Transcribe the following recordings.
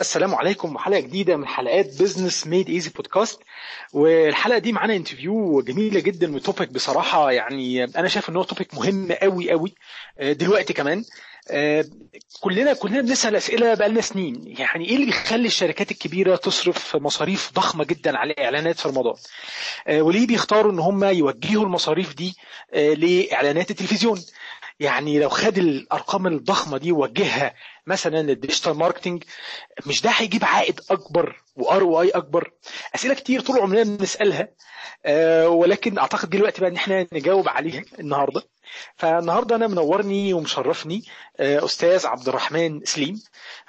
السلام عليكم وحلقة جديدة من حلقات Business Made Easy Podcast والحلقة دي معانا interview جميلة جدا و topic بصراحة يعني أنا شايف إن هو topic مهم قوي قوي دلوقتي كمان. كلنا كلنا بنسأل أسئلة بقالنا سنين. يعني إيه اللي بيخلي الشركات الكبيرة تصرف مصاريف ضخمة جدا على إعلانات في رمضان؟ وليه بيختاروا إن هم يوجهوا المصاريف دي لإعلانات التلفزيون؟ يعني لو خد الأرقام الضخمة دي ووجهها مثلا لل digital marketing مش ده هيجيب عائد أكبر و ROI أكبر؟ أسئلة كتير طول عمرنا بنسألها أه ولكن أعتقد دلوقتي بقى إن إحنا نجاوب عليها النهارده. فالنهاردة أنا منورني ومشرفني أه أستاذ عبد الرحمن سليم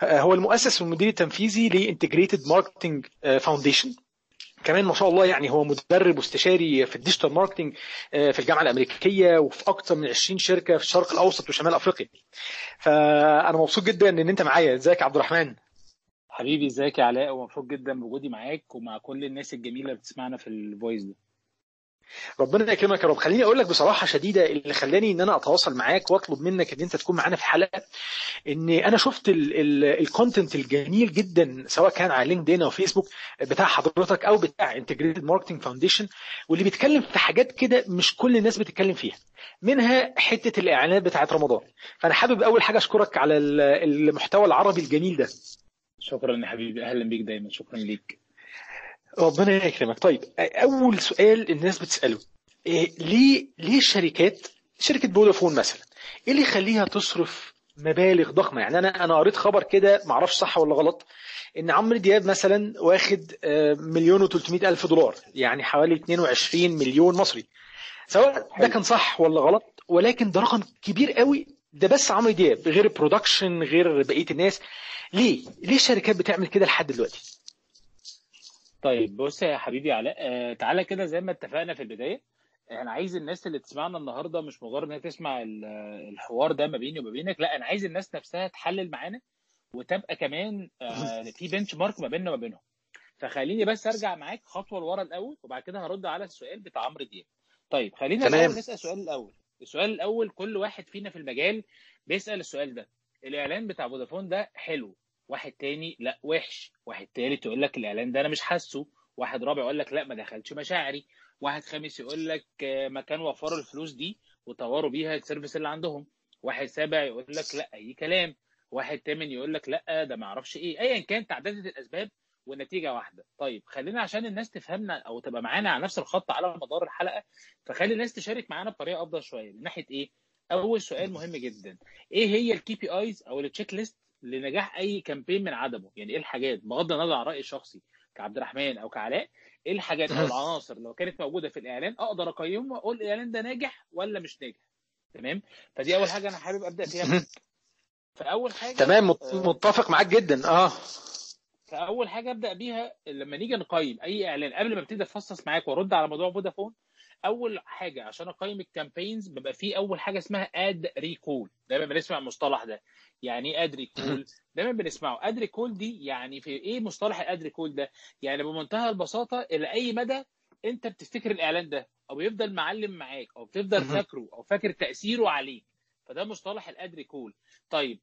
أه هو المؤسس والمدير التنفيذي ل Integrated Marketing Foundation كمان ما شاء الله يعني هو مدرب واستشاري في ال digital marketing في الجامعة الأمريكية وفي أكثر من 20 شركة في الشرق الأوسط وشمال أفريقيا. فأنا مبسوط جدا إن أنت معايا، إزيك يا عبد الرحمن؟ حبيبي إزيك يا علاء ومبسوط جدا بوجودي معاك ومع كل الناس الجميلة اللي بتسمعنا في ال voice ده. ربنا يكرمك يا رب. خليني أقول لك بصراحة شديدة اللي خلاني إن أنا أتواصل معاك وأطلب منك إن أنت تكون معانا في الحلقة إن أنا شفت ال content الجميل جدا سواء كان على لينكدين أو فيسبوك بتاع حضرتك أو بتاع Integrated Marketing Foundation واللي بيتكلم في حاجات كده مش كل الناس بتتكلم فيها منها حتة الإعلانات بتاعت رمضان. فأنا حابب أول حاجة أشكرك على المحتوى العربي الجميل ده. شكرا يا حبيبي. أهلا بيك دايما. شكرا ليك. ربنا يكرمك. طيب أول سؤال الناس بتسأله إيه ليه ليه الشركات شركة فودافون مثلا إيه اللي يخليها تصرف مبالغ ضخمة؟ يعني أنا أنا قريت خبر كده ما أعرفش صح ولا غلط إن عمرو دياب مثلا واخد مليون و300 ألف دولار يعني حوالي 22 مليون مصري. سواء ده كان صح ولا غلط ولكن ده رقم كبير قوي ده بس عمرو دياب غير البرودكشن غير بقية الناس. ليه؟ ليه الشركات بتعمل كده لحد دلوقتي؟ طيب بص يا حبيبي علاء آه تعالى كده زي ما اتفقنا في البداية. أنا عايز الناس اللي تسمعنا النهارده مش مجرد انها تسمع الحوار ده ما بيني وما بينك لا أنا عايز الناس نفسها تحلل معانا وتبقى كمان آه في بنش مارك ما بيننا وما بينهم. فخليني بس أرجع معاك خطوة لورا الأول وبعد كده هرد على السؤال بتاع عمرو دياب. طيب خلينا نسأل السؤال الأول. السؤال الأول كل واحد فينا في المجال بيسأل السؤال ده. الإعلان بتاع فودافون ده حلو. واحد تاني لا وحش. واحد تالت يقول لك الإعلان ده أنا مش حاسه. واحد رابع يقول لك لا ما دخلش مشاعري. واحد خامس يقول لك ما كان وفروا الفلوس دي وطوروا بيها ال service اللي عندهم. واحد سابع يقول لك لا أي كلام. واحد تامن يقول لك لا ده ما أعرفش إيه. ايا كان تعددت الأسباب والنتيجه واحدة. طيب خلينا عشان الناس تفهمنا أو تبقى معانا على نفس الخط على مدار الحلقة فخلي الناس تشارك معانا بطريقة أفضل شوية. من ناحية إيه؟ أول سؤال مهم جدا. إيه هي ال KPIs أو ال checklist لنجاح أي campaign من عدمه. يعني إيه الحاجات؟ بغض النظر عن رايي الشخصي كعبد الرحمن أو كعلاء إيه الحاجات أو العناصر لو كانت موجودة في الإعلان أقدر أقيمه وأقول الإعلان ده ناجح ولا مش ناجح. تمام؟ فدي أول حاجة أنا حابب أبدأ فيها فأول حاجة تمام متفق معاك جدا. آه. فأول حاجة أبدأ بيها لما نيجي نقيم أي إعلان قبل ما أبتدي أفصص معاك وأرد على موضوع فودافون أول حاجة عشان أقيم ال campaigns بيبقى فيه أول حاجة اسمها ad recall دايما بنسمع المصطلح ده. يعني إيه ad recall دايما بنسمعه. ad recall دي يعني في إيه مصطلح ال ad recall ده؟ يعني بمنتهى البساطة إلى أي مدى أنت بتفتكر الإعلان ده؟ أو بيفضل معلم معاك أو بتفضل فاكره أو فاكر تأثيره عليك. فده مصطلح ال ad recall طيب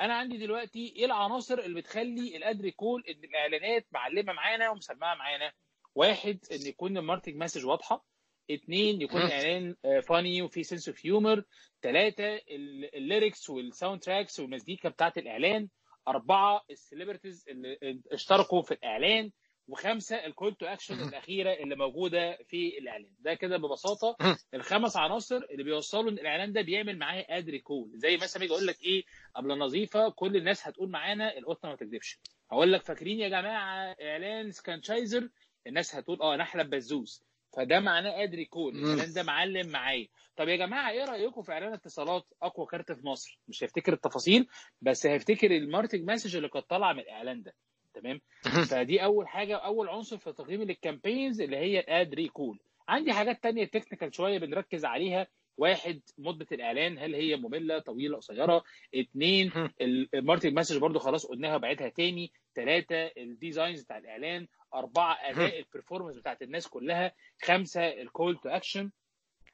أنا عندي دلوقتي إيه العناصر اللي بتخلي ال ad recall إن الإعلانات معلمة معانا ومسمعة معانا؟ واحد إن يكون ال marketing message واضحة. اثنين يكون إعلان funny وفي sense of humor ثلاثة ال lyrics وال soundtracks والمزيكا بتاعت الإعلان. أربعة ال celebrities اللي اشتركوا في الإعلان. وخمسة ال call to action الأخيرة اللي موجودة في الإعلان. ده كده ببساطة. الخمس عناصر اللي بيوصلوا إن الإعلان ده بيعمل معاه ad recall زي مثلا يجي أقول لك إيه قبل النظيفة كل الناس هتقول معانا القطة ما بتكدبش. هقول لك فاكرين يا جماعة إعلان سكانشايزر الناس هتقول آه نحلب بزوز. فده معناه ad recall الاعلان ده معلم معايا. طب يا جماعة إيه رأيكم في إعلان اتصالات أقوى كارت في مصر؟ مش هيفتكر التفاصيل بس هيفتكر ال marketing message اللي كانت طالعة من الإعلان ده. تمام؟ فدي أول حاجة أول عنصر في تقييم ال campaigns اللي هي ال ad recall عندي حاجات تانية technical شوية بنركز عليها. واحد مدة الإعلان هل هي مملة طويلة قصيرة؟ اثنين ال marketing message برضو خلاص قلناها بعيدها تاني. ثلاثة ال designs بتاع الإعلان. أربعة أداء ال performance بتاعت الناس كلها خمسة ال call to action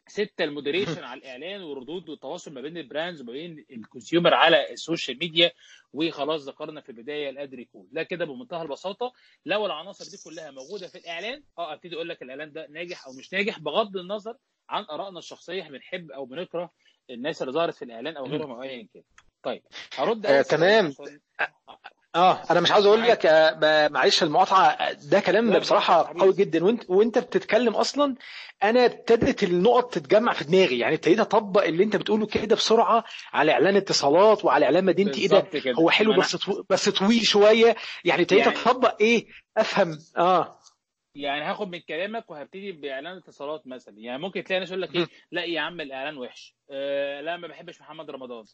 ستة ال moderation على الإعلان والردود والتواصل ما بين ال brands وما بين ال consumer على ال social media وخلاص ذكرنا في البداية الادري يكون ده كده بمنتهى البساطة لو العناصر دي كلها موجودة في الإعلان آه أبتدي أقول لك الإعلان ده ناجح أو مش ناجح بغض النظر عن آرائنا الشخصية بنحب أو بنكره الناس اللي ظهرت في الإعلان أو غيرهم أو ايا كان. طيب هرد آه تمام. آه أنا مش عاوز أقول لك آه معلش المقاطعة ده كلام بصراحة قوي جدا. وانت وأنت بتتكلم أصلا أنا ابتدت النقط تتجمع في دماغي. يعني ابتديت أطبق اللي أنت بتقوله كده بسرعة على إعلان اتصالات وعلى إعلان مدينتي إيه ده هو حلو بس طو... بس طويل شوية. يعني ابتديت يعني... أطبق إيه؟ أفهم. آه. يعني هاخد من كلامك وهبتدي بإعلان اتصالات مثلا. يعني ممكن تلاقي ناس يقول لك إيه لا يا عم الإعلان وحش. آه لا ما بحبش محمد رمضان.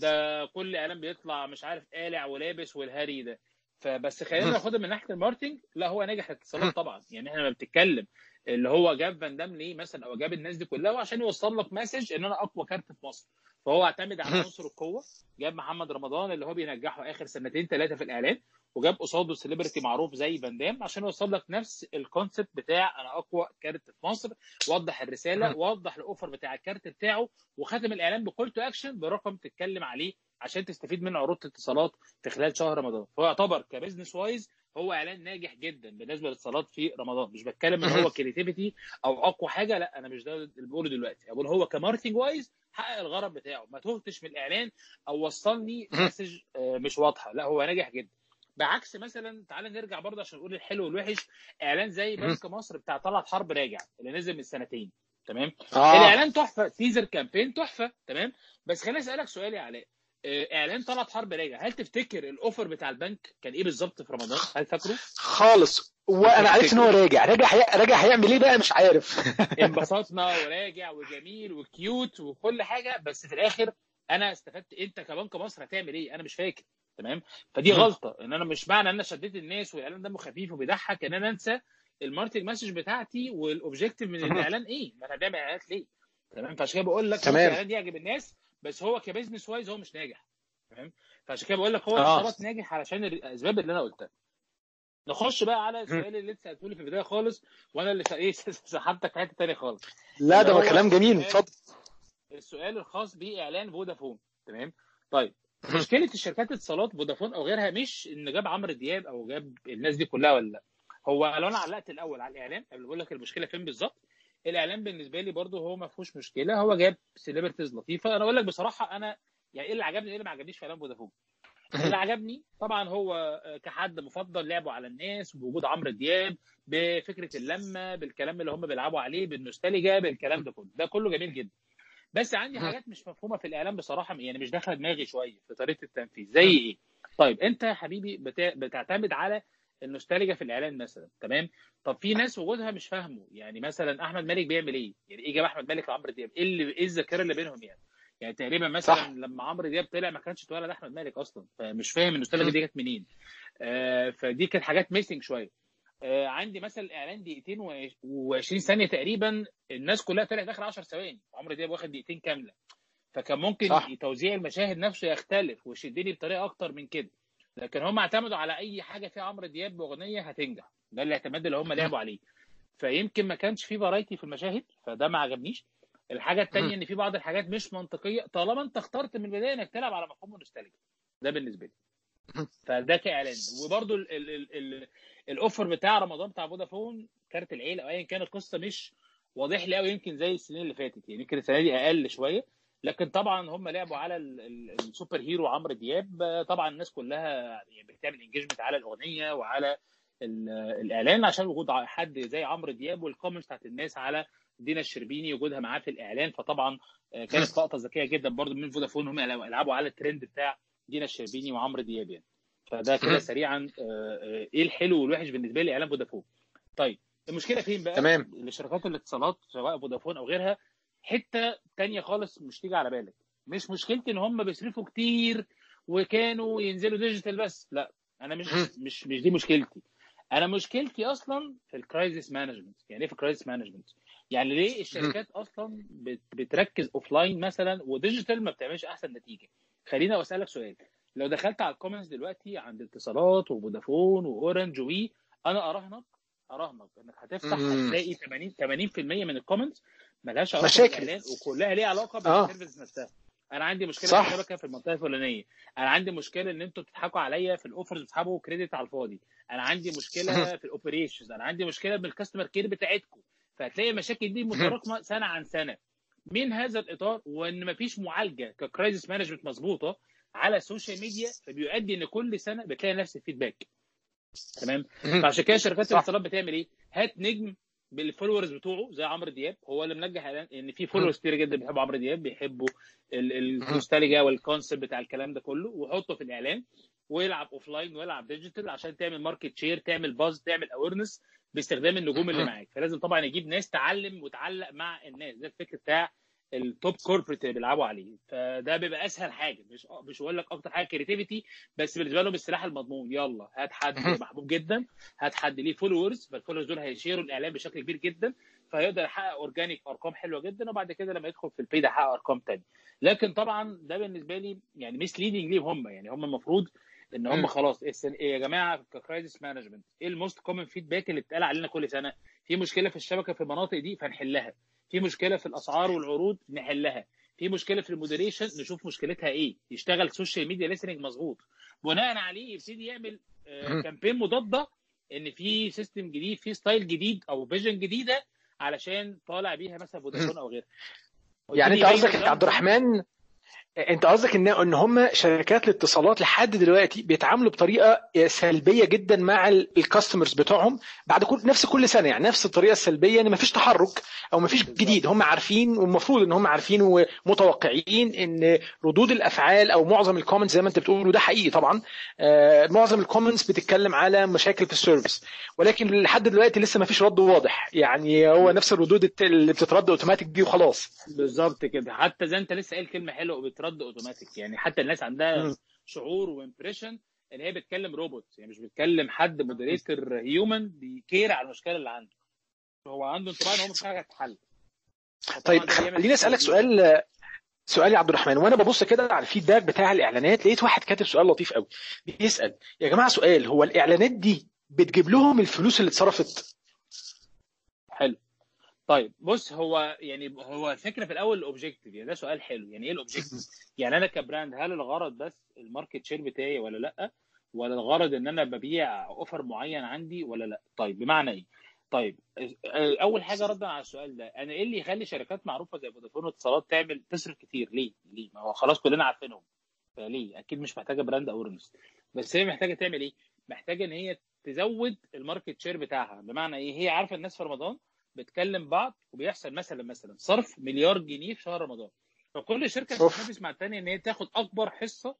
ده كل إعلان بيطلع مش عارف قالع ولابس والهري ده. فبس خلينا ناخدها من ناحية ال marketing لا هو ناجح الاتصالات طبعا. يعني إحنا لما بنتكلم اللي هو جاب فان دام ليه مثلا أو جاب الناس دي كلها وعشان يوصل لك message إن أنا أقوى كارت في مصر. فهو اعتمد على عنصر القوة. جاب محمد رمضان اللي هو بينجحه آخر سنتين ثلاثة في الإعلان. وجاب قصاده celebrity معروف زي فان دام عشان يوصل لك نفس ال concept بتاع أنا أقوى كارت في مصر. وضح الرسالة وضح ال offer بتاع الكارت بتاعه وختم الإعلان ب call to action برقم تتكلم عليه عشان تستفيد من عروض الاتصالات في خلال شهر رمضان. فهو يعتبر ك business wise هو إعلان ناجح جدا بالنسبة للاتصالات في رمضان. مش بتكلم إن هو creativity أو أقوى حاجة لا أنا مش ده اللي بقوله دلوقتي. بقول هو ك marketing wise حقق الغرض بتاعه. ما تهتش من الإعلان أو وصلني message مش واضحة. لا هو ناجح جدا. بعكس مثلا تعال نرجع برضه عشان نقول الحلو والوحش. إعلان زي بنك مصر بتاع طلعت حرب راجع اللي نزل من سنتين تمام؟ آه. الإعلان تحفة teaser campaign تحفة تمام؟ بس خليني أسألك سؤال يا علاء. إعلان طلعت حرب راجع هل تفتكر ال offer بتاع البنك كان إيه بالظبط في رمضان؟ هل فاكره؟ خالص. وأنا عرفت إن هو راجع. راجع هي... راجع هيعمل إيه بقى؟ مش عارف. انبسطنا وراجع وجميل و cute وكل حاجة بس في الآخر أنا استفدت انت كبنك مصر هتعمل إيه؟ أنا مش فاكر تمام؟ فدي غلطة ان أنا مش معنى ان أنا شديت الناس والاعلان دمه خفيف وبيضحك ان أنا انسى ال marketing message بتاعتي وال objective من الاعلان إيه؟ ما أنا بعمل اعلانات ليه؟ تمام؟ فعشان كده بقول لك الاعلان دي يعجب الناس بس هو ك business wise هو مش ناجح فاهم فعشان كده بقول لك هو الاتصالات ناجح علشان الأسباب اللي أنا قلتها. نخش بقى على السؤال اللي انت سالته لي في البداية خالص وأنا اللي إيه سحبتك في حتة ثانية خالص. لا ده كلام جميل اتفضل. السؤال الخاص بإعلان فودافون. تمام؟ طيب مشكلة الشركات الاتصالات فودافون أو غيرها مش إن جاب عمرو دياب أو جاب الناس دي كلها ولا لأ؟ هو لو أنا علقت الأول على الإعلان قبل بقول لك المشكلة فين بالظبط. الإعلان بالنسبة لي برده هو ما فيهوش مشكلة هو جاب celebrities لطيفة. أنا أقول لك بصراحة أنا يعني إيه اللي عجبني إيه اللي ما عجبنيش في إعلان فودافون؟ اللي عجبني طبعا هو كحد مفضل لعبه على الناس بوجود عمرو دياب بفكرة اللمة بالكلام اللي هم بيلعبوا عليه بالنوستالجيا بالكلام ده كله. ده كله جميل جدا. بس عندي حاجات مش مفهومة في الاعلان بصراحة يعني مش داخلة دماغي شوية في طريقة التنفيذ. زي إيه؟ طيب أنت يا حبيبي بتعتمد على النوستالجيا في الاعلان مثلا تمام؟ طب في ناس وجودها مش فاهمه يعني مثلا أحمد مالك بيعمل إيه؟ يعني إيه جاب أحمد مالك لعمرو دياب؟ إيه اللي إيه الذاكرة اللي بينهم يعني؟ يعني تقريبا مثلا صح. لما عمرو دياب طلع ما كانش اتولد أحمد مالك أصلا فمش فاهم النوستالجيا دي جت منين. آه فدي كانت حاجات missing شوية. عندي مثلا إعلان دقيقتين و20 ثانية تقريبا الناس كلها طلعت آخر 10 ثواني. عمرو دياب واخد دقيقتين كاملة. فكان ممكن صح. توزيع المشاهد نفسه يختلف ويشدني بطريقة أكتر من كده. لكن هم اعتمدوا على أي حاجة فيها عمرو دياب بأغنية هتنجح. ده الاعتماد اللي هم لعبوا عليه. فيمكن ما كانش في variety في المشاهد فده ما عجبنيش. الحاجة الثانية إن في بعض الحاجات مش منطقية طالما أنت اخترت من البداية إنك تلعب على مفهوم النوستالجيا. ده بالنسبة لي. فده كاعلان وبرده ال offer بتاع رمضان بتاع فودافون كارت العيلة أو ايا كان القصة مش واضح لي قوي يمكن زي السنين اللي فاتت. يعني يمكن السنة دي أقل شوية. لكن طبعا هم لعبوا على ال super hero عمرو دياب. طبعا الناس كلها بتعمل engagement على الأغنية وعلى الإعلان عشان وجود حد زي عمرو دياب وال comments بتاعت الناس على دينا الشربيني وجودها معاه في الإعلان. فطبعا كانت لقطة ذكية جدا برضو من فودافون. هم يلعبوا على الترند بتاع دينا الشربيني وعمرو دياب يعني. فده كده سريعا إيه الحلو والوحش بالنسبة لي؟ إعلان فودافون. طيب المشكلة فين بقى؟ تمام. لشركات الاتصالات سواء فودافون أو غيرها حتة تانية خالص مش تيجي على بالك. مش مشكلتي إن هم بيصرفوا كتير وكانوا ينزلوا digital بس. لا أنا مش مش مش دي مشكلتي. أنا مشكلتي أصلا في ال crisis management يعني إيه في ال crisis management يعني ليه الشركات أصلا بتركز offline مثلا و digital ما بتعملش أحسن نتيجة؟ خليني أسألك سؤال. لو دخلت على ال comments دلوقتي عند اتصالات وفودافون وأورنج و WE أنا أراهنك أراهنك إنك هتفتح هتلاقي 80 80% من ال comments ملهاش علاقة مشاكل. وكلها ليها علاقة آه. بال service نفسها. أنا عندي مشكلة صح. في الشبكه في المنطقة الفلانية. أنا عندي مشكلة إن أنتوا بتضحكوا عليا في ال offers بتسحبوا credit على الفاضي. أنا عندي مشكلة في ال operations أنا عندي مشكلة بال customer care بتاعتكم. فهتلاقي المشاكل دي متراكمة سنة عن سنة. من هذا الإطار وإن مفيش معالجة ك crisis management مظبوطة على ال social media فبيؤدي إن كل سنة بتلاقي نفس ال feedback تمام؟ فعشان كده شركات. الاتصالات بتعمل إيه؟ هات نجم بال followers بتوعه زي عمرو دياب. هو اللي منجح إعلان إن في followers كتير جدا بيحبوا عمرو دياب بيحبوا ال- ال nostalgia وال concept بتاع الكلام ده كله وحطه في الإعلان ويلعب offline ويلعب digital عشان تعمل market share تعمل buzz تعمل awareness باستخدام النجوم اللي معاك. فلازم طبعا يجيب ناس تعلم وتعلق مع الناس. ده الفكر بتاع ال top corporate اللي بيلعبوا عليه. فده بيبقى أسهل حاجة. مش مش بقول لك أكتر حاجة creativity بس بالنسبة لهم السلاح المضمون. يلا هات حد محبوب جدا. هات حد ليه followers فال followers دول هيشيروا الاعلان بشكل كبير جدا. فهيقدر يحقق organic أرقام حلوة جدا. وبعد كده لما يدخل في ال paid هيحقق أرقام تانية. لكن طبعا ده بالنسبة لي يعني مش leading ليهم هم. يعني هم المفروض إن هم. خلاص إيه يا جماعة ك crisis management إيه ال most common feedback اللي بتقال علينا كل سنة؟ في مشكلة في الشبكة في المناطق دي فنحلها. في مشكلة في الأسعار والعروض نحلها. في مشكلة في ال moderation نشوف مشكلتها إيه. يشتغل social media listening مظبوط. بناء عليه يبتدي يعمل. campaign مضادة إن في system جديد في style جديد أو vision جديدة علشان طالع بيها مثلا فودافون أو غيرها. يعني أنت قصدك يا عبد الرحمن انت قصدك ان إن هم شركات الاتصالات لحد دلوقتي بيتعاملوا بطريقة سلبية جدا مع ال customers بتوعهم بعد كل نفس كل سنة يعني نفس الطريقة السلبية إن مفيش تحرك أو مفيش جديد. هم عارفين والمفروض إن هم عارفين ومتوقعين إن ردود الأفعال أو معظم ال comments زي ما أنت بتقول وده حقيقي طبعا آه، معظم ال comments بتتكلم على مشاكل في ال service ولكن لحد دلوقتي لسه مفيش رد واضح. يعني هو نفس الردود اللي بتترد اوتوماتيك دي وخلاص. بالظبط كده. حتى زي أنت لسه قايل كلمة حلوة وبترد أوتوماتيك. يعني حتى الناس عندها. شعور و impression إن هي بتكلم روبوت يعني مش بتكلم حد moderator human بي care على المشكلة اللي عنده. هو عنده انطباع إن هو مش حاجة هتتحل طيب خليني أسألك. سؤال سؤال يا عبد الرحمن. وأنا ببص كده على ال feedback بتاع الإعلانات لقيت واحد كاتب سؤال لطيف قوي. بيسأل يا جماعة سؤال هو الإعلانات دي بتجيب لهم الفلوس اللي اتصرفت؟ حلو. طيب بص هو يعني هو الفكرة في الأول ال objective يعني ده سؤال حلو. يعني إيه ال objective يعني أنا ك brand هل الغرض بس ال market share بتاعي ولا لأ؟ ولا الغرض إن أنا ببيع offer معين عندي ولا لأ؟ طيب بمعنى إيه؟ طيب أول حاجة ردا على السؤال ده أنا إيه اللي يخلي شركات معروفة زي فودافون واتصالات تعمل تصرف كتير؟ ليه؟ ليه؟ ما هو خلاص كلنا عارفينهم. فليه؟ أكيد مش محتاجة brand awareness بس هي محتاجة تعمل إيه؟ محتاجة إن هي تزود ال market share بتاعها. بمعنى إيه؟ هي عارفة الناس في رمضان؟ بتكلم بعض وبيحصل مثلا مثلا صرف مليار جنيه في شهر رمضان. فكل شركة أوف. بتتنافس مع الثانية إن هي تاخد أكبر حصة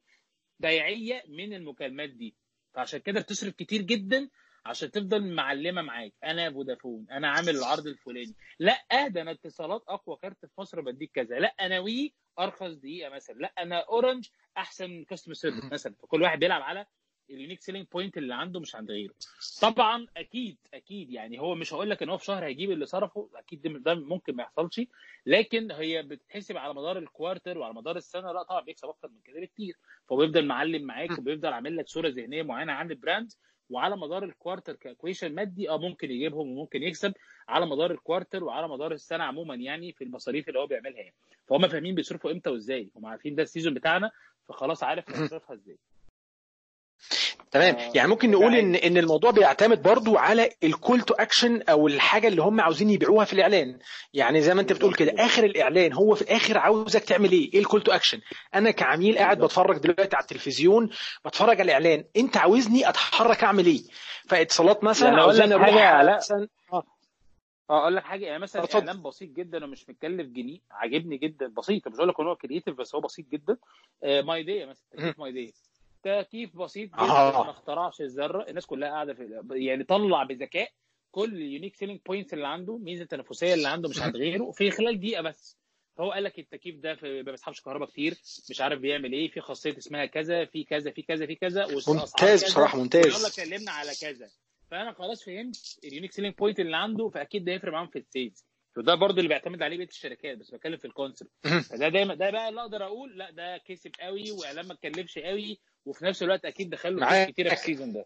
بيعيه من المكالمات دي. فعشان كده بتصرف كتير جدا عشان تفضل معلمة معاك. أنا فودافون أنا عامل العرض الفلاني. لا ده أنا اتصالات أقوى كارت في مصر بديك كذا. لا أنا وي أرخص دقيقة مثلا. لا أنا أورنج أحسن customer service مثلا. فكل واحد بيلعب على ال unique selling point اللي عنده مش عند غيره. طبعا أكيد أكيد يعني هو مش هقول لك إن هو في شهر هيجيب اللي صرفه أكيد ده- ممكن ما يحصلش. لكن هي بتتحسب على مدار ال quarter وعلى مدار السنة لا طبعا بيكسب أكتر من كده بكتير. فهو بيفضل معلم معاك وبيفضل عامل لك صورة ذهنية معينة عن ال brand. وعلى مدار ال quarter ك equation مادي آه ممكن يجيبهم وممكن يكسب. على مدار ال quarter وعلى مدار السنة عموما يعني في المصاريف اللي هو بيعملها يعني. فهم فاهمين بيصرفوا إمتى وإزاي. هم عارفين ده ال season بتاعنا فخلاص عارف هيصرفها إزاي. تمام آه، يعني ممكن نقول. ان إن الموضوع بيعتمد برضو على ال call to action أو الحاجة اللي هم عاوزين يبيعوها في الإعلان يعني زي ما أنت بتقول كده. آخر الإعلان هو في الآخر عاوزك تعمل إيه إيه ال call to action أنا كعميل قاعد. بتفرج دلوقتي على التلفزيون بتفرج على الإعلان أنت عاوزني أتحرك أعمل إيه فاتصالات مثلا يعني أقول لك عاوزاني أروح. مثلا آه أقول لك حاجة يعني مثلا اتفضل. إعلان بسيط جدا ومش متكلف جنيه عاجبني جدا بسيط مش هقول لك إن هو creative بس هو بسيط جدا آه ميديا مثلا ميديا تكييف بسيط جدا آه. ما اخترعش الذرة. الناس كلها قاعدة في يعني طلع بذكاء. كل ال unique selling points اللي عنده ميزة تنافسيه اللي عنده مش عند غيره. في خلال دقيقة بس فهو قال لك التكييف ده في ما بيسحبش كهرباء كتير مش عارف بيعمل إيه في خاصية اسمها كذا في كذا في كذا في كذا ممتاز بصراحة ممتاز. يلا كلمنا على كذا. فأنا خلاص فهمت ال unique selling point اللي عنده فأكيد ده هيفرق معاهم في ال sales. وده برضو اللي بيعتمد عليه بقية الشركات بس بتكلم في ال concept. فده دايما ده بقى اللي أقدر أقول لا ده كسب قوي وإعلان ما اتكلفش قوي. وفي نفس الوقت أكيد دخل له معاك. كتيرة في ال season ده.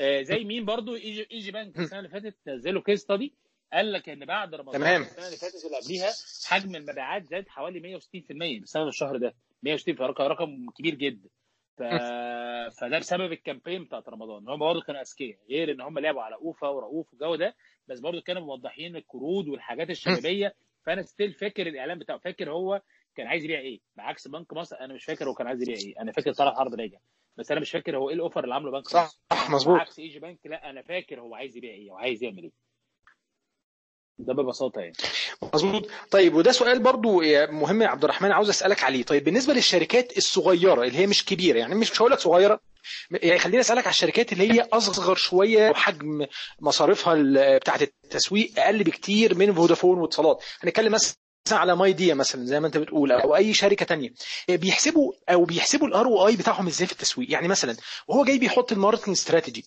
آه زي مين برضو؟ إيجي, إيجي بانك السنة اللي فاتت نزلوا case study قال لك إن بعد رمضان تمام. السنة اللي فاتت اللي قبليها حجم المبيعات زاد حوالي 160% بسبب الشهر ده. 160 رقم رقم كبير جدا. ف... فده بسبب ال campaign بتاعت رمضان. هم برضه كانوا أذكياء غير إن هم لعبوا على أوكا ورؤوف والجو ده بس برضه كانوا موضحين القروض والحاجات الشبابية. فأنا still فاكر الإعلان بتاعه. فاكر هو كان عايز يبيع إيه؟ بعكس بنك مصر أنا مش فاكر هو كان عايز يبيع إيه. أنا فاكر صالح حرب راجع بس أنا مش فاكر هو إيه ال offer اللي عامله بنك صح مصر. مظبوط. عكس إيجي بنك لا أنا فاكر هو عايز يبيع إيه وعايز يعمل إيه. ده ببساطة يعني. مظبوط. طيب وده سؤال برضو مهم يا عبد الرحمن عاوز أسألك عليه. طيب بالنسبة للشركات الصغيرة اللي هي مش كبيرة يعني مش مش هقول لك صغيرة يعني خليني أسألك على الشركات اللي هي أصغر شوية وحجم مصاريفها بتاعة التسويق أقل بكتير من فودافون واتصالات. هنتكلم مثلا على ماي ديا مثلا زي ما أنت بتقول أو أي شركة تانية. بيحسبوا أو بيحسبوا ال ROI بتاعهم إزاي في التسويق؟ يعني مثلا وهو جاي بيحط ال marketing strategy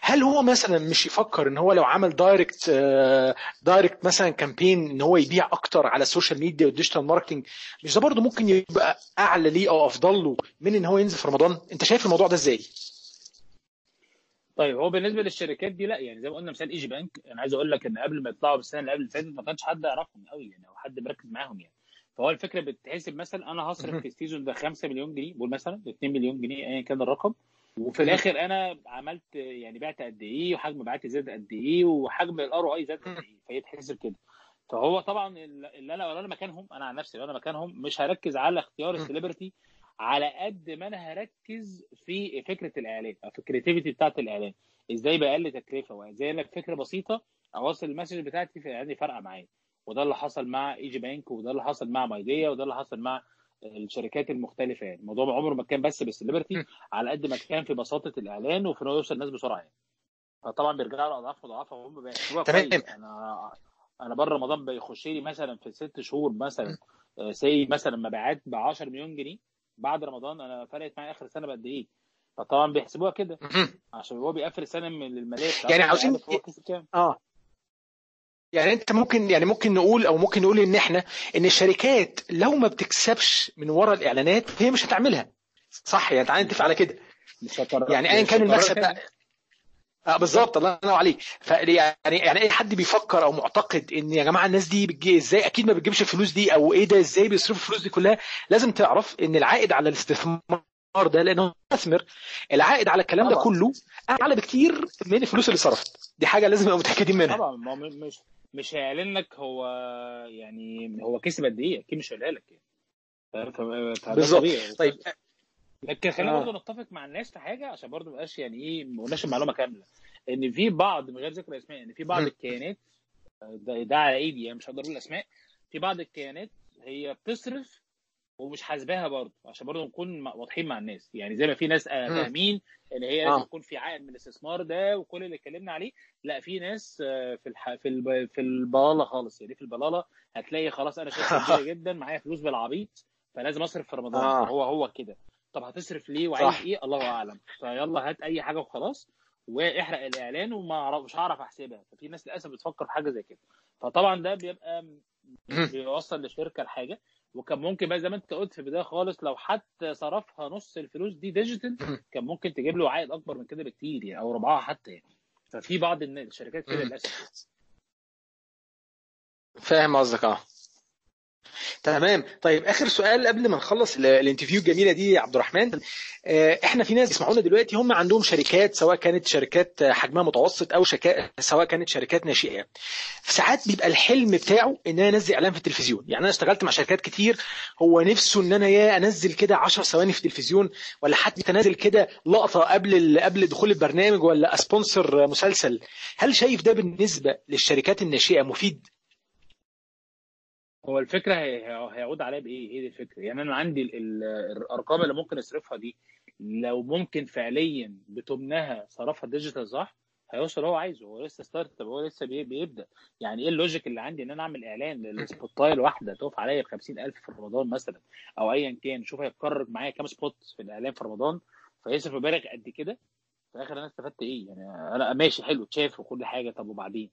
هل هو مثلا مش يفكر إن هو لو عمل direct direct مثلا campaign إن هو يبيع أكتر على ال social media وال digital marketing مش ده برضه ممكن يبقى أعلى ليه أو أفضل له من إن هو ينزل في رمضان؟ أنت شايف الموضوع ده إزاي؟ طيب هو بالنسبة للشركات دي لا يعني زي ما قلنا مثال إيجي بنك أنا عايز أقول لك إن قبل ما يطلعوا بالسنة اللي قبل اللي فاتت ما كانش حد يعرفهم قوي يعني أو حد مركز معاهم يعني. فهو الفكرة بتتحسب مثلا أنا هصرف في ال season ده 5 مليون جنيه بقول مثلا 2 مليون جنيه ايا كان الرقم. وفي الآخر أنا عملت يعني بعت قد إيه وحجم مبيعاتي زاد قد إيه وحجم ال ROI زاد قد إيه. فهي تحسب كده. فهو طبعا اللي أنا لو أنا مكانهم أنا عن نفسي لو أنا مكانهم مش هركز على اختيار ال celebrity على قد ما أنا هركز في فكرة الإعلان أو في ال creativity بتاعت الإعلان. إزاي بقلل تكلفة؟ وإزاي لك فكره بسيطة اوصل ال message بتاعتي في اعلاني فارقه معايا. وده اللي حصل مع EGBank وده اللي حصل مع Midea وده اللي حصل مع الشركات المختلفة يعني. الموضوع عمره ما كان بس بال celebrity على قد ما كان في بساطة الإعلان وفي إنه يوصل الناس بسرعة يعني. فطبعا بيرجعوا لاضعاف مضاعفه وهم بيحسبوها. كويس. أنا أنا بره رمضان بيخش لي مثلا في ست شهور مثلا سي مثلا مبيعات ب 10 مليون جنيه. بعد رمضان أنا فرقت معايا اخر السنة بقد إيه. فطبعا بيحسبوها كده. عشان هو بيقفل السنة من المالية بتاعته. يعني عاوزين- آه. يعني أنت ممكن يعني ممكن نقول أو ممكن نقول إن إحنا إن الشركات لو ما بتكسبش من ورا الإعلانات فهي مش هتعملها. صح يعني تعالى نتفق على كده. مش يعني ايا كان المكسب. بقى آه بالظبط الله ينور عليك. فيعني يعني اي حد بيفكر أو معتقد إن يا جماعة الناس دي بتجي إزاي؟ أكيد ما بتجيبش الفلوس دي أو إيه ده إزاي بيصرفوا الفلوس دي كلها؟ لازم تعرف إن العائد على الاستثمار ده لأنه مستثمر العائد على الكلام ده طبعا. كله أعلى بكتير من الفلوس اللي صرفت. دي حاجة لازم نبقى متأكدين منها. طبعا ما مش مش هيعلن لك هو يعني هو كسب قد إيه أكيد مش هيقولها لك يعني. بالظبط. طيب لكن خلينا آه. برضه نتفق مع الناس في حاجة عشان برضه ما بقاش يعني إيه ما قلناش المعلومة كاملة إن في بعض من غير ذكر اسماء إن في بعض. الكيانات ده, ده على ايدي يعني مش هقدر أقول اسماء في بعض الكيانات هي بتصرف ومش حاسباها برضه عشان برضه نكون واضحين مع الناس يعني زي ما في ناس آه،. فاهمين إن هي آه. لازم يكون في عائد من الاستثمار ده وكل اللي اتكلمنا عليه لا في ناس آه، في الح... في الب... في البلالة خالص يعني في البلالة هتلاقي خلاص أنا شركه كبيرة جدا معايا فلوس بالعبيط فلازم أصرف في رمضان آه. هو هو كده طب هتصرف ليه وعايز صح. إيه الله أعلم فيلا هات أي حاجة وخلاص واحرق الإعلان وما مش هعرف أحسبها ففي ناس للأسف بتفكر في حاجة زي كده فطبعا ده بيبقى. بيوصل للشركه لحاجة وكان ممكن بقى زي ما أنت قلت في البداية خالص لو حتى صرفها نص الفلوس دي digital. كان ممكن تجيب له عائد أكبر من كده بكتير يعني أو ربعها حتى يعني ففي بعض الشركات كده. للأسف فاهم قصدك آه تمام. طيب آخر سؤال قبل ما نخلص ال- ال interview الجميلة دي يا عبد الرحمن. آه، إحنا في ناس بيسمعونا دلوقتي هم عندهم شركات سواء كانت شركات حجمها متوسط أو شكا... سواء كانت شركات ناشئة. ساعات بيبقى الحلم بتاعه إن أنا أنزل إعلان في التلفزيون. يعني أنا اشتغلت مع شركات كتير هو نفسه إن أنا يا أنزل كده 10 ثواني في التلفزيون ولا حتى انزل كده لقطة قبل. قبل دخول البرنامج ولا sponsor مسلسل. هل شايف ده بالنسبة للشركات الناشئة مفيد؟ هو الفكرة هي- هي- هيعود عليا بإيه؟ هي دي الفكرة؟ يعني أنا عندي ال- ال- الأرقام اللي ممكن اصرفها دي لو ممكن فعليا بتمنها صرفها digital صح هيوصل هو عايزه هو لسه start هو لسه بي- بيبدأ. يعني إيه ال logic اللي عندي؟ إن أنا أعمل إعلان لل spot ايه الواحده تقف عليا ب 50000 في رمضان مثلا أو ايا كان شوف هيتكرر معايا كام spot في الإعلان في رمضان فيصرف مبالغ قد كده. في الآخر أنا استفدت إيه؟ يعني أنا ماشي حلو اتشاف وكل حاجة طب وبعدين؟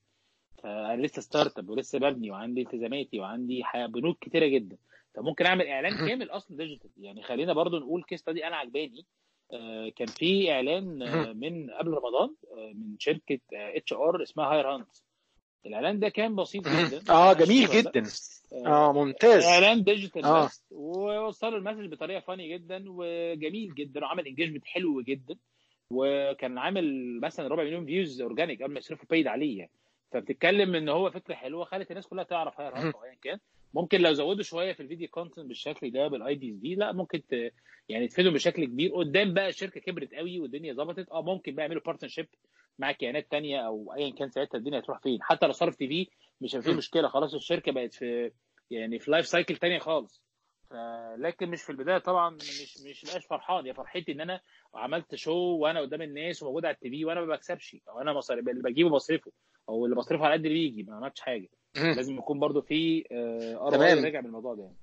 فانا لسه startup ولسه ببني وعندي التزاماتي وعندي بنود كتيرة جدا. فممكن أعمل إعلان كامل أصلا digital. يعني خلينا برضو نقول case دي أنا عجباني. آه، كان في إعلان آه، من قبل رمضان آه، من شركة HR اسمها Hire Hunt الإعلان ده كان بسيط جدا. آه جميل جدا. آه ممتاز. إعلان digital آه. بس. ووصلوا ال message بطريقة funny جدا وجميل جدا وعمل engagement حلو جدا. وكان عامل مثلا ربع مليون views organic قبل ما يصرفوا paid عليه يعني. فبتتكلم إن هو فكرة حلوة خلت الناس كلها تعرف Hire Hire أو ايا كان. ممكن لو زودوا شوية في ال video content بالشكل ده بال ideas دي لا ممكن ت... يعني تفيدهم بشكل كبير. قدام بقى الشركة كبرت قوي والدنيا ظبطت. آه ممكن بقى يعملوا partnership مع كيانات تانية أو ايا كان ساعتها الدنيا هتروح فين. حتى لو صرف TV مش هيبقى فيه. مشكلة. خلاص الشركة بقت في يعني في life cycle تانية خالص. لكن مش في البداية طبعا مش مش بقاش فرحان. يا فرحتي إن أنا عملت show وأنا قدام الناس وموجود على ال TV وأنا ما بكسبش. أو أنا مصاري اللي بجيبه بصرفه. أو اللي بصرفه على قد اللي بيجي. ما عملتش حاجة. لازم يكون برضو في ار تمام. راجع بالموضوع ده. يعني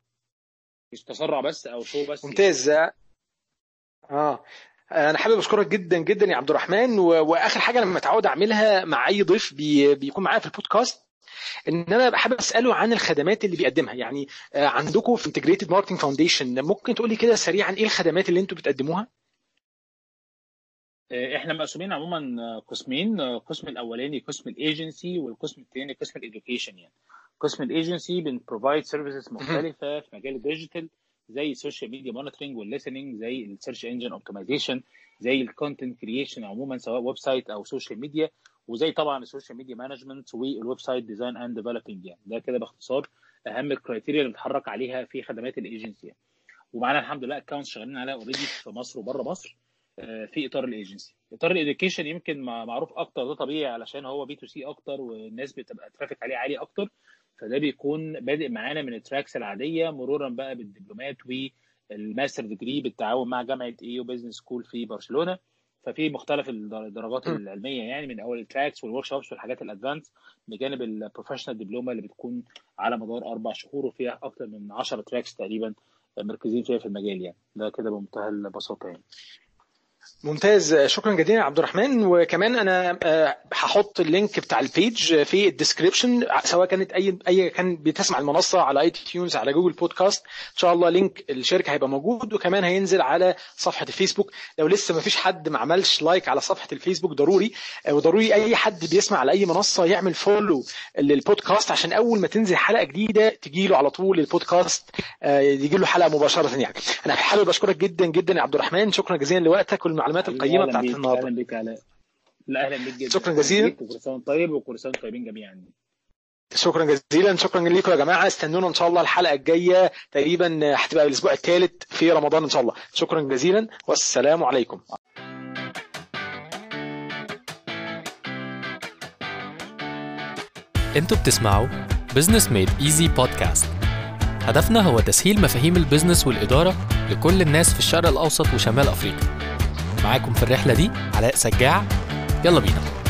مش تسرع بس أو show بس. ممتاز. آه. أنا حابب أشكرك جدا جدا يا عبد الرحمن. و... وآخر حاجة لما متعود أعملها مع أي ضيف بي... بيكون معايا في البودكاست إن أنا حابب أسأله عن الخدمات اللي بيقدمها. يعني آه، عندكم في Integrated Marketing Foundation ممكن تقولي كده سريعا إيه الخدمات اللي أنتوا بتقدموها؟ آه، إحنا مقسومين عموما آه، قسمين. القسم الأولاني قسم الايجنسي والقسم الثاني قسم ال education يعني. قسم ال agency بن provide services مختلفة في مجال ال digital زي ال social media monitoring وال listening زي ال search engine optimization زي ال content creation عموما سواء website أو social media وزي طبعا ال social media management وال website design and developing يعني. ده كده باختصار أهم ال criteria اللي بنتحرك عليها في خدمات الإيجنسي يعني. ومعانا الحمد لله accounts شغالين عليها already في مصر وبره مصر آه، في إطار الإيجنسي. إطار ال education يمكن مع- معروف أكتر ده طبيعي علشان هو B2C أكتر والناس بتبقى traffic عليه عالي أكتر فده بيكون بادئ معانا من ال tracks العادية مرورا بقى بالدبلومات وال master degree بالتعاون مع جامعة EU Business School في برشلونة. ففي مختلف الدر- الدرجات. العلمية يعني من أول ال tracks وال workshops والحاجات ال advanced بجانب ال professional دبلومه اللي بتكون على مدار أربع شهور وفيها أكتر من 10 tracks تقريبا مركزين فيها في المجال يعني ده كده بمنتهى البساطة يعني ممتاز. شكرا جزيلا يا عبد الرحمن. وكمان أنا آه، هحط ال link بتاع ال page في ال description سواء كانت أي أي كان بتسمع المنصة على iTunes على Google Podcast إن شاء الله link الشركة هيبقى موجود. وكمان هينزل على صفحة الفيسبوك. لو لسه ما فيش حد ما عملش like على صفحة الفيسبوك ضروري آه، وضروري أي حد بيسمع على أي منصة يعمل follow للبودكاست عشان أول ما تنزل حلقة جديدة تجي له على طول البودكاست آه، يجي له حلقة مباشرة يعني. أنا حابب أشكرك جدا جدا يا عبد الرحمن. شكرا جزيلا لوقتك. والمعلومات القيمة أهلاً بتاعت النهارده. أهلا بك لا أهلا بيك جدا. شكراً جزيلاً. وكل طيب وكل طيبين جميعا. شكرا جزيلا. شكرا لكم يا جماعة. استنونا إن شاء الله الحلقة الجاية. تقريبا هتبقى الأسبوع الثالث في رمضان إن شاء الله. شكرا جزيلا. والسلام عليكم. أنتوا بتسمعوا Business Made Easy podcast هدفنا هو تسهيل مفاهيم ال business والإدارة لكل الناس في الشرق الأوسط وشمال أفريقيا. معاكم في الرحلة دي علاء سجاع. يلا بينا.